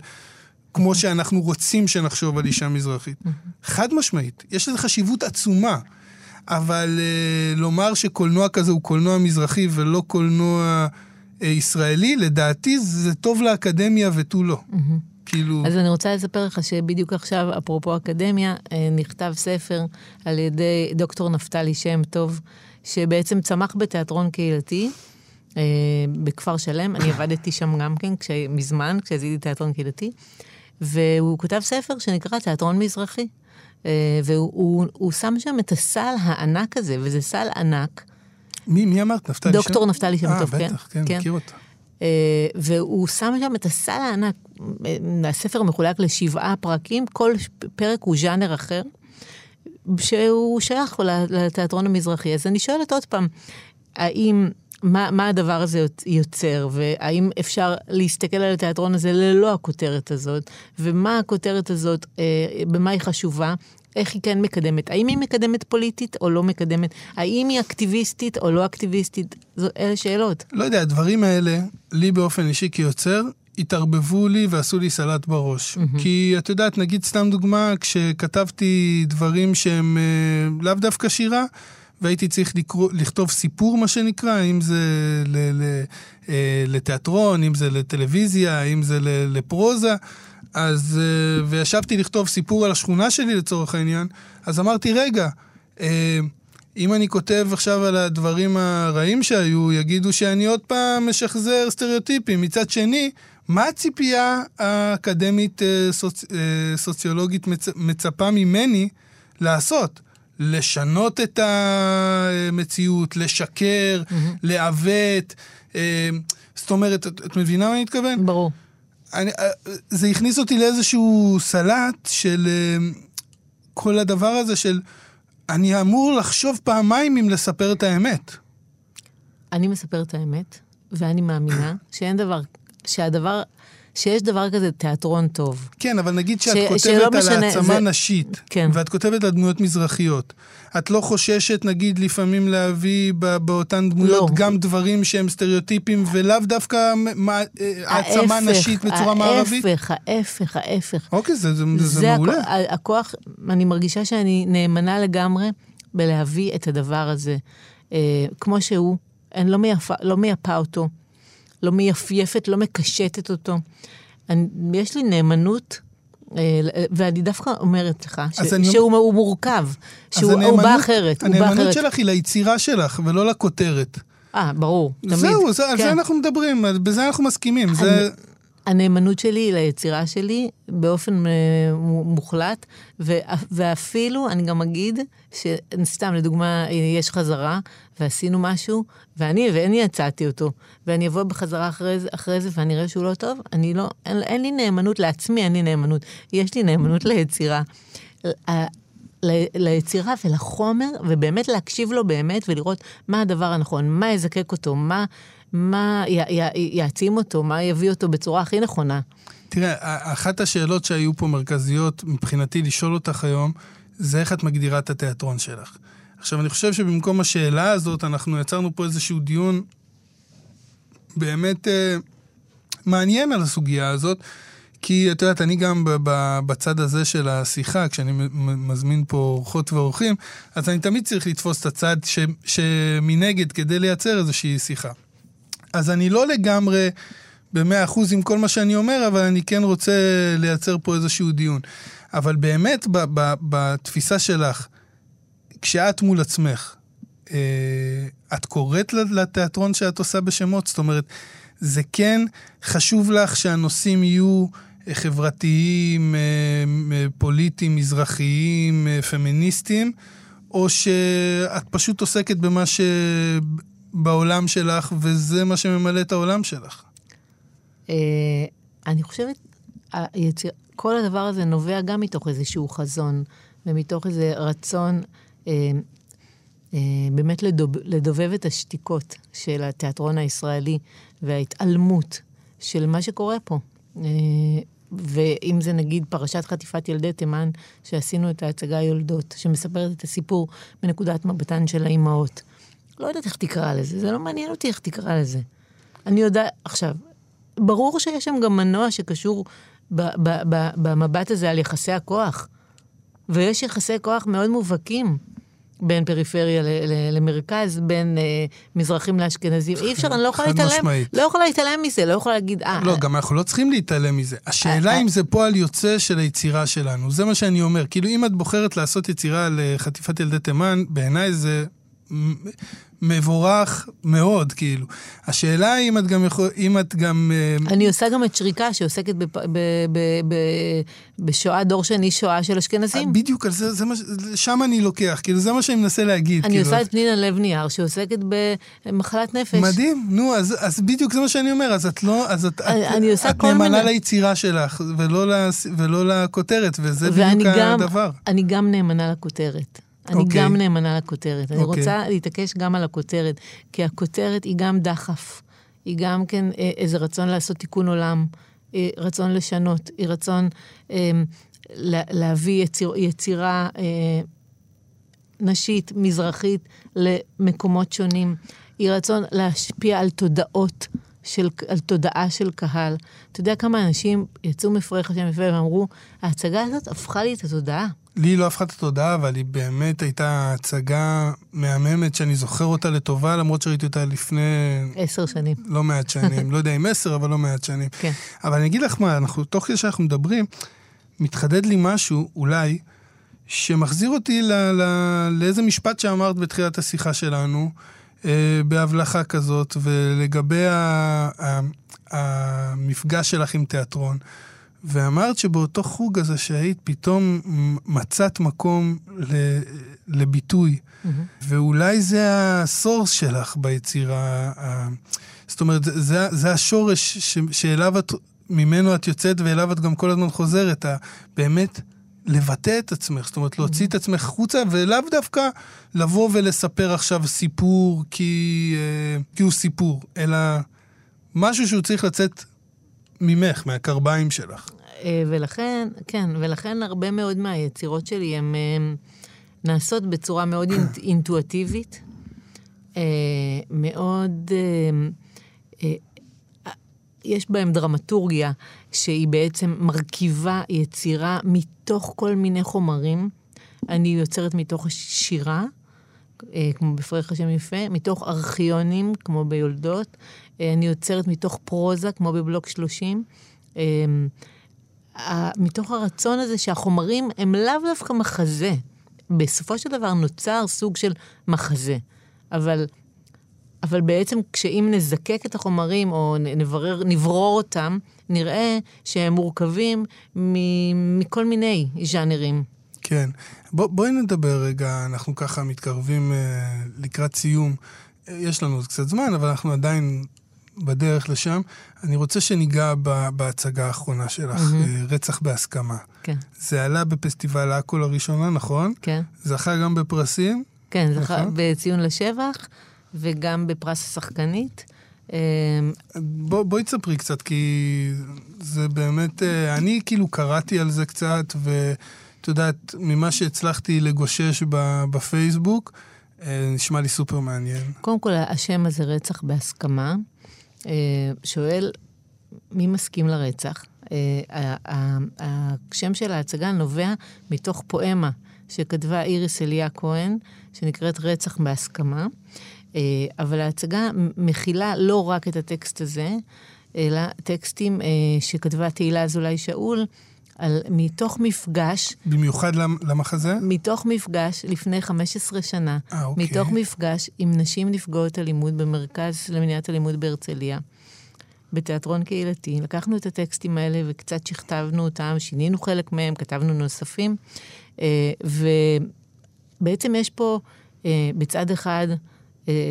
כמו שאנחנו רוצים שנחשוב על אישה מזרחית. חד משמעית, יש לזה חשיבות עצומה. אבל uh, לומר שקולנוע כזה הוא קולנוע מזרחי ולא קולנוע uh, ישראלי, לדעתי זה טוב לאקדמיה ותו לא. כאילו... אז אני רוצה לספר לך שבדיוק עכשיו, אפרופו אקדמיה, אה, נכתב ספר על ידי דוקטור נפתלי שם טוב, שבעצם צמח בתיאטרון קהילתי. אה, בכפר שלם, אני עבדתי שם גם כן כש, מזמן, כשעשיתי תיאטרון קהילתי, והוא כותב ספר שנקרא תיאטרון מזרחי. אה, והוא הוא, הוא שם שם את הסל הענק הזה, וזה סל ענק. מי, מי אמרת? נפתלי שם? דוקטור נפתלי שם טוב, אה, כן. בטח, כן, כן. מכיר אותה. אה, והוא שם שם את הסל הענק, אה, הספר מחולק לשבעה פרקים, כל פרק הוא ז'אנר אחר, שהוא שייך לתיאטרון המזרחי. אז אני שואלת עוד פעם, האם, מה, מה הדבר הזה יוצר, והאם אפשר להסתכל על התיאטרון הזה ללא הכותרת הזאת, ומה הכותרת הזאת, אה, במה היא חשובה? איך היא כן מקדמת? האם היא מקדמת פוליטית או לא מקדמת? האם היא אקטיביסטית או לא אקטיביסטית? זו, אלה שאלות. לא יודע, הדברים האלה, לי באופן אישי כיוצר, התערבבו לי ועשו לי סלט בראש. Mm-hmm. כי את יודעת, נגיד סתם דוגמה, כשכתבתי דברים שהם אה, לאו דווקא שירה, והייתי צריך לקרוא, לכתוב סיפור, מה שנקרא, אם זה ל, ל, אה, לתיאטרון, אם זה לטלוויזיה, אם זה ל, לפרוזה, אז, אה, וישבתי לכתוב סיפור על השכונה שלי לצורך העניין, אז אמרתי, רגע, אה, אם אני כותב עכשיו על הדברים הרעים שהיו, יגידו שאני עוד פעם משחזר סטריאוטיפים. מצד שני, מה הציפייה האקדמית אה, סוצ... אה, סוציולוגית מצ... מצפה ממני לעשות? לשנות את המציאות, לשקר, לעוות. אה, זאת אומרת, את, את מבינה מה אני מתכוון? ברור. אני, זה הכניס אותי לאיזשהו סלט של כל הדבר הזה של אני אמור לחשוב פעמיים אם לספר את האמת. אני מספרת את האמת, ואני מאמינה שאין דבר, שהדבר, שיש דבר כזה תיאטרון טוב. כן, אבל נגיד שאת ש- כותבת שלא על משנה, העצמה זה- נשית, כן. ואת כותבת על דמויות מזרחיות, את לא חוששת, נגיד, לפעמים להביא ב- באותן דמויות לא. גם דברים שהם סטריאוטיפים, ולאו דווקא מה- אה, העצמה ההפך, נשית בצורה מערבית? ההפך, ההפך, ההפך. אוקיי, זה, זה, זה זה מעולה. הכ- הכוח, אני מרגישה שאני נאמנה לגמרי בלהביא את הדבר הזה אה, כמו שהוא. אני לא מייפה, לא מייפה אותו, לא מייפייפת, לא מקשטת אותו. אני, יש לי נאמנות, אה, ואני דווקא אומרת לך ש, אני- שהוא הוא מורכב, שהוא הוא הנאמנות- בא אחרת, הוא בא הנאמנות אחרת. שלך היא ליצירה שלך, ולא לכותרת. אה, ברור, תמיד. זהו, זה, על כן. זה אנחנו מדברים, בזה אנחנו מסכימים. זה... הנאמנות שלי היא ליצירה שלי באופן אה, מו- מוחלט, ואפילו, אני גם אגיד, שסתם, לדוגמה, יש חזרה, ועשינו משהו, ואני, ואני יצאתי אותו, ואני אבוא בחזרה אחרי זה, אחרי זה ואני אראה שהוא לא טוב, אני לא, אין, אין לי נאמנות לעצמי, אין לי נאמנות. יש לי נאמנות ליצירה. ליצירה ולחומר, ובאמת להקשיב לו באמת ולראות מה הדבר הנכון, מה יזקק אותו, מה, מה יעצים אותו, מה יביא אותו בצורה הכי נכונה. תראה, אחת השאלות שהיו פה מרכזיות מבחינתי לשאול אותך היום, זה איך את מגדירה את התיאטרון שלך. עכשיו, אני חושב שבמקום השאלה הזאת, אנחנו יצרנו פה איזשהו דיון באמת אה, מעניין על הסוגיה הזאת, כי את יודעת, אני גם בצד הזה של השיחה, כשאני מזמין פה אורחות ואורחים, אז אני תמיד צריך לתפוס את הצד שמנגד כדי לייצר איזושהי שיחה. אז אני לא לגמרי במאה אחוז עם כל מה שאני אומר, אבל אני כן רוצה לייצר פה איזשהו דיון. אבל באמת, ב- ב- בתפיסה שלך, כשאת מול עצמך, אה, את קוראת לתיאטרון שאת עושה בשמות? זאת אומרת, זה כן חשוב לך שהנושאים יהיו אה, חברתיים, אה, אה, פוליטיים, מזרחיים, פמיניסטיים, או שאת פשוט עוסקת במה שבעולם שלך, וזה מה שממלא את העולם שלך? אה, אני חושבת, כל הדבר הזה נובע גם מתוך איזשהו חזון, ומתוך איזה רצון אה, אה, באמת לדוב, לדובב את השתיקות של התיאטרון הישראלי וההתעלמות של מה שקורה פה. ואם זה נגיד פרשת חטיפת ילדי תימן, שעשינו את ההצגה יולדות, שמספרת את הסיפור מנקודת מבטן של האימהות. לא יודעת איך תקרא לזה, זה לא מעניין אותי איך תקרא לזה. אני יודעת, עכשיו, ברור שיש שם גם מנוע שקשור ב- ב- ב- במבט הזה על יחסי הכוח. ויש יחסי כוח מאוד מובהקים בין פריפריה ל- ל- למרכז, בין אה, מזרחים לאשכנזים. אי אפשר, אני לא יכולה להתעלם, משמעית. לא יכולה להתעלם מזה, לא יכולה להגיד, אה, לא, גם אנחנו לא צריכים להתעלם מזה. השאלה אה, אם זה פועל יוצא של היצירה שלנו. זה מה שאני אומר. כאילו, אם את בוחרת לעשות יצירה על אה, חטיפת ילדי תימן, בעיניי זה מבורך מאוד, כאילו. השאלה אם את גם יכול... אם את גם... אה, אני עושה גם את שריקה שעוסקת בפ... ב... ב... ב... בשואה, דור שני שואה של אשכנזים. בדיוק, על זה, זה מה, שם אני לוקח, כאילו, זה מה שאני מנסה להגיד. אני כאילו, עושה את פנינה לב נייר שעוסקת במחלת נפש. מדהים, נו, אז, אז בדיוק זה מה שאני אומר, אז את לא, אז את, אני- את, אני עושה את כל נאמנה מיני- ליצירה שלך, ולא, ולא לכותרת, וזה ואני בדיוק גם, הדבר. אני גם נאמנה לכותרת. אני אוקיי. גם נאמנה לכותרת. אני אוקיי. רוצה להתעקש גם על הכותרת, כי הכותרת היא גם דחף. היא גם כן אה, איזה רצון לעשות תיקון עולם, אה, רצון לשנות, היא רצון אה, לה- להביא יציר, יצירה אה, נשית, מזרחית, למקומות שונים. היא רצון להשפיע על תודעות, של, על תודעה של קהל. אתה יודע כמה אנשים יצאו מפרח השם יפה ואמרו, ההצגה הזאת הפכה לי את התודעה. לי לא הפכה את התודעה, אבל היא באמת הייתה הצגה מהממת שאני זוכר אותה לטובה, למרות שראיתי אותה לפני עשר שנים. לא מעט שנים. לא יודע אם עשר, אבל לא מעט שנים. כן. אבל אני אגיד לך מה, אנחנו, תוך כדי שאנחנו מדברים, מתחדד לי משהו, אולי, שמחזיר אותי ל, ל, לאיזה משפט שאמרת בתחילת השיחה שלנו, אה, בהבלחה כזאת, ולגבי ה, ה, המפגש שלך עם תיאטרון. ואמרת שבאותו חוג הזה שהיית, פתאום מצאת מקום ל, לביטוי. ואולי זה הסורס שלך ביצירה. ה- זאת אומרת, זה, זה, השורש ש, שאליו את, ממנו את יוצאת ואליו את גם כל הזמן חוזרת. ה- באמת לבטא את עצמך, זאת אומרת, להוציא את עצמך החוצה, ולאו דווקא לבוא ולספר עכשיו סיפור כי, אה, כי הוא סיפור, אלא משהו שהוא צריך לצאת ממך, מהקרביים שלך. אה, ולכן, כן, ולכן הרבה מאוד מהיצירות שלי הן אה, נעשות בצורה מאוד אינט, אינטואטיבית, אה, מאוד... יש בהם דרמטורגיה שהיא בעצם מרכיבה יצירה מתוך כל מיני חומרים. אני יוצרת מתוך שירה, כמו בפרח השם יפה, מתוך ארכיונים, כמו ביולדות. אה, אני יוצרת מתוך פרוזה, כמו בבלוק 30. אה, מתוך הרצון הזה שהחומרים הם לאו דווקא מחזה. בסופו של דבר נוצר סוג של מחזה. אבל, אבל בעצם כשאם נזקק את החומרים או נברר, נברור אותם, נראה שהם מורכבים מ- מכל מיני ז'אנרים. כן. בוא, בואי נדבר רגע, אנחנו ככה מתקרבים אה, לקראת סיום. אה, יש לנו עוד קצת זמן, אבל אנחנו עדיין בדרך לשם. אני רוצה שניגע ב, בהצגה האחרונה שלך, אה, רצח בהסכמה. כן, זה עלה בפסטיבל עכו לראשונה, נכון? כן. זכה גם בפרסים. כן, זכה נכון. בציון לשבח וגם בפרס השחקנית. אה, בוא, בואי תספרי קצת, כי זה באמת, אה, אני כאילו קראתי על זה קצת, ואת יודעת, ממה שהצלחתי לגושש בפייסבוק, אה, נשמע לי סופר מעניין. קודם כל, השם הזה רצח בהסכמה. אה, שואל, מי מסכים לרצח? אה, השם של ההצגה נובע מתוך פואמה שכתבה איריס אליה כהן, שנקראת רצח בהסכמה. אה, אבל ההצגה מכילה לא רק את הטקסט הזה, אלא טקסטים שכתבה תהילה אזולאי שאול, על, מתוך מפגש במיוחד למ- למחזה? מתוך מפגש לפני 15 שנה, אה, אוקיי. מתוך מפגש עם נשים נפגעות אלימות במרכז למניעת אלימות בהרצליה, בתיאטרון קהילתי. לקחנו את הטקסטים האלה וקצת שכתבנו אותם, שינינו חלק מהם, כתבנו נוספים, אה, ובעצם יש פה אה, בצד אחד, אה,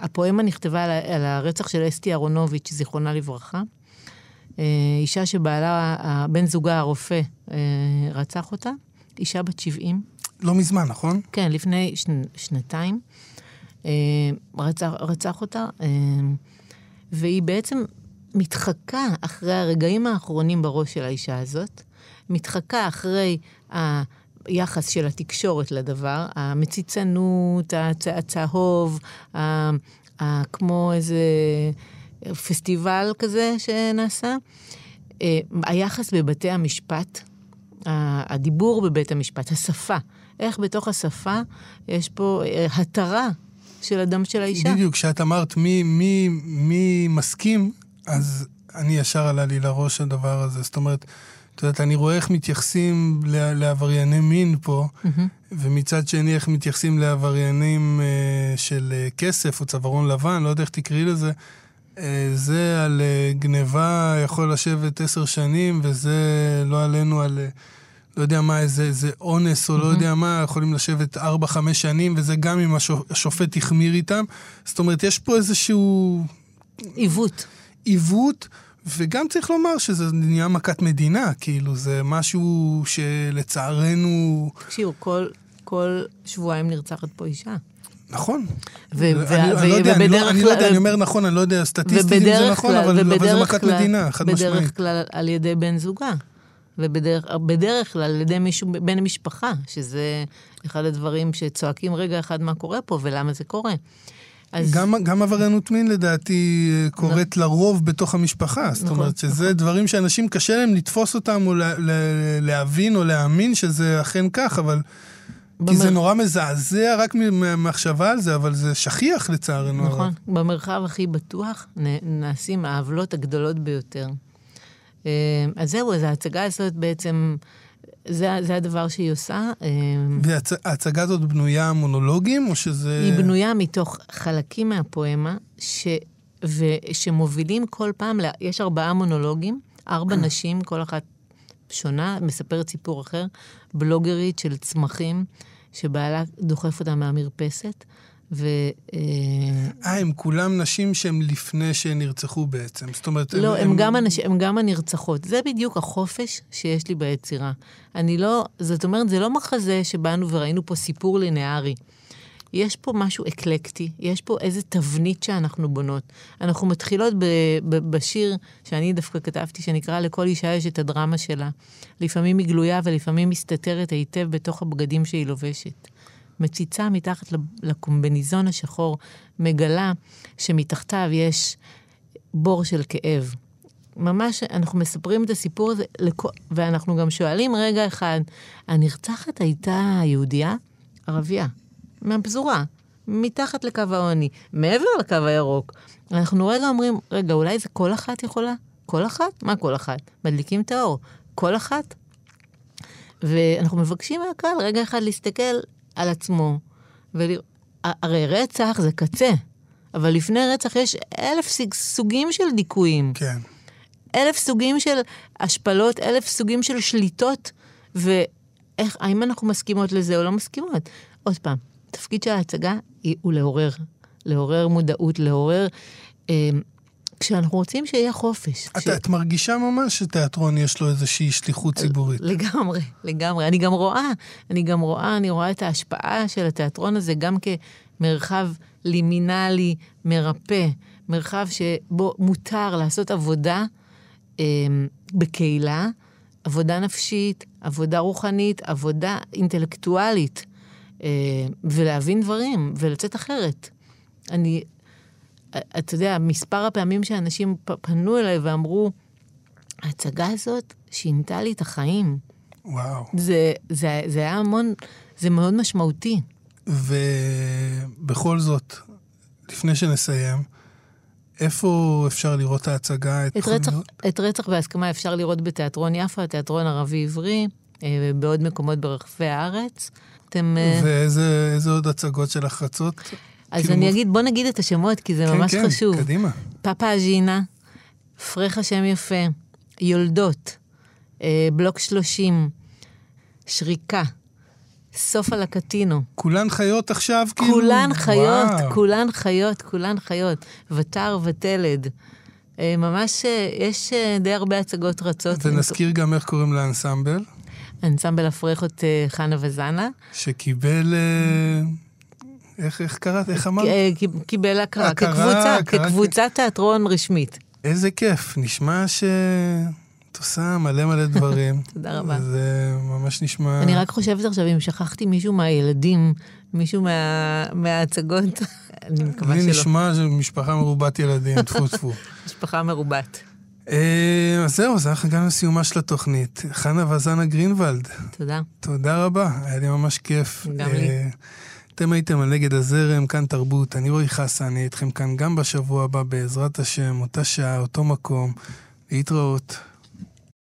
הפואמה נכתבה על הרצח של אסתי אהרונוביץ', זיכרונה לברכה. אה, אישה שבעלה, בן זוגה הרופא, אה, רצח אותה, אישה בת 70, לא מזמן, נכון? כן, לפני שנ, שנתיים, אה, רצח, רצח אותה, והיא בעצם מתחקה אחרי הרגעים האחרונים בראש של האישה הזאת, מתחקה אחרי היחס של התקשורת לדבר, המציצנות, הצ, הצהוב, כמו איזה פסטיבל כזה שנעשה. אה, היחס בבתי המשפט, הדיבור בבית המשפט, השפה, איך בתוך השפה יש פה אה, התרה של הדם של האישה. בדיוק, כשאת אמרת מי, מי, מי מסכים, אז אני ישר עלה לי לראש הדבר הזה. זאת אומרת, את יודעת, אני רואה איך מתייחסים לעברייני מין פה, ומצד שני איך מתייחסים לעבריינים אה, של אה, כסף או צווארון לבן, לא יודע איך תקראי לזה. אה, זה על אה, גניבה יכול לשבת עשר שנים, וזה לא עלינו על... אה, לא יודע מה, איזה, איזה אונס או לא יודע מה, יכולים לשבת ארבע, חמש שנים, וזה גם אם השופ- השופט החמיר איתם. זאת אומרת, יש פה איזשהו עיוות. עיוות, וגם צריך לומר שזה נהיה מכת מדינה, כאילו, זה משהו שלצערנו... תקשיבו, כל, כל שבועיים נרצחת פה אישה. נכון. אני, לא יודע, אני לא, אני לא יודע, אני אומר נכון, אני לא יודע סטטיסטית אם זה נכון, אבל, זה מכת מדינה, חד משמעית. בדרך כלל על ידי בן זוגה. ובדרך בדרך כלל על ידי מישהו, בן משפחה, שזה אחד הדברים שצועקים רגע אחד מה קורה פה ולמה זה קורה. אז גם, גם עבריינות מין לדעתי קורית לרוב בתוך המשפחה. זאת נכון, אומרת שזה דברים שאנשים קשה להם לתפוס אותם או לה, לה, להבין או להאמין שזה אכן כך, אבל... כי זה במר- נורא מזעזע רק מהמחשבה על זה, אבל זה שכיח לצערנו. הרב. נכון, במרחב הכי בטוח נעשים העוולות הגדולות ביותר. אה, אז זהו, אז ההצגה הזאת בעצם זה, זה הדבר שהיא עושה. אה, וההצגה הזאת בנויה מונולוגים, או שזה... היא בנויה מתוך חלקים מהפואמה, ש... ושמובילים כל פעם, ל... יש ארבעה מונולוגים, ארבע נשים, כל אחת שונה, מספרת סיפור אחר, בלוגרית של צמחים, שבעלה דוחף אותה מהמרפסת, ו... אה, אה, הם כולם נשים שהן לפני שנרצחו בעצם. זאת אומרת... לא, הם, גם הנש... הם גם הנרצחות. זה בדיוק החופש שיש לי ביצירה. אני לא, זאת אומרת, זה לא מחזה שבאנו וראינו פה סיפור לינארי. יש פה משהו אקלקטי, יש פה איזה תבנית שאנחנו בונות. אנחנו מתחילות ב, ב, בשיר שאני דווקא כתבתי, שנקרא לכל אישה יש את הדרמה שלה. לפעמים היא גלויה ולפעמים מסתתרת היטב בתוך הבגדים שהיא לובשת. מציצה מתחת לקומבניזון השחור, מגלה שמתחתיו יש בור של כאב. ממש, אנחנו מספרים את הסיפור הזה, לכ- ואנחנו גם שואלים רגע אחד, הנרצחת הייתה יהודייה? ערבייה. מהפזורה, מתחת לקו העוני, מעבר לקו הירוק. אנחנו רגע אומרים, רגע, אולי זה כל אחת יכולה? כל אחת? מה כל אחת? מדליקים את האור. כל אחת? ואנחנו מבקשים מהקהל רגע אחד להסתכל על עצמו. ולראות, הרי רצח זה קצה, אבל לפני רצח יש אלף סוג- סוגים של דיכויים. כן. אלף סוגים של השפלות, אלף סוגים של שליטות, ואיך, האם אנחנו מסכימות לזה או לא מסכימות? עוד פעם, התפקיד של ההצגה הוא לעורר, לעורר מודעות, לעורר... אה, כשאנחנו רוצים שיהיה חופש. את, את מרגישה ממש שתיאטרון יש לו איזושהי שליחות ציבורית. לגמרי, לגמרי. אני גם רואה, אני גם רואה, אני רואה את ההשפעה של התיאטרון הזה גם כמרחב לימינלי, מרפא, מרחב שבו מותר לעשות עבודה אה, בקהילה, עבודה נפשית, עבודה רוחנית, עבודה אינטלקטואלית, אה, ולהבין דברים, ולצאת אחרת. אני, אתה יודע, מספר הפעמים שאנשים פנו אליי ואמרו, ההצגה הזאת שינתה לי את החיים. וואו. זה, זה, זה היה המון, זה מאוד משמעותי. ובכל זאת, לפני שנסיים, איפה אפשר לראות את ההצגה? את רצח, את רצח בהסכמה אפשר לראות בתיאטרון יפו, התיאטרון ערבי-עברי, אה, ובעוד מקומות ברחבי הארץ. אתם... אה, ואיזה איזה עוד הצגות של החרצות? אז כאילו אני אגיד, בוא נגיד את השמות, כי זה כן, ממש כן, חשוב. קדימה. פאפה אג'ינה, פרחה שם יפה, יולדות, אה, בלוק 30, שריקה, סופה לקטינו. כולן חיות עכשיו, כאילו? כולן חיות, וואו. כולן חיות, כולן חיות. ותר ותלד. ממש, יש די הרבה הצגות רצות. ונזכיר גם איך קוראים לאנסמבל, אנסמבל הפרחות אה, חנה וזנה. שקיבל... אה, איך, איך קראת? איך אמרת? אה, קיב- קיבל הכרה, כקבוצה, כקבוצת תיאטרון רשמית. איזה כיף, נשמע שאת עושה מלא מלא דברים. תודה רבה. זה ממש נשמע... אני רק חושבת עכשיו, אם שכחתי מישהו מהילדים, מישהו מה- מההצגות, אני מקווה לי שלא. נשמע שמשפחה מרובת ילדים, טפו טפו. משפחה מרובת. אה, אז זהו, אז אנחנו הגענו לסיומה של התוכנית. חנה וזנה גרינוולד, תודה. תודה רבה, היה לי ממש כיף. גם לי. אה, אתם הייתם על נגד הזרם, כאן תרבות, אני רועי חסן, אני איתכם כאן גם בשבוע הבא, בעזרת השם, אותה שעה, אותו מקום. להתראות.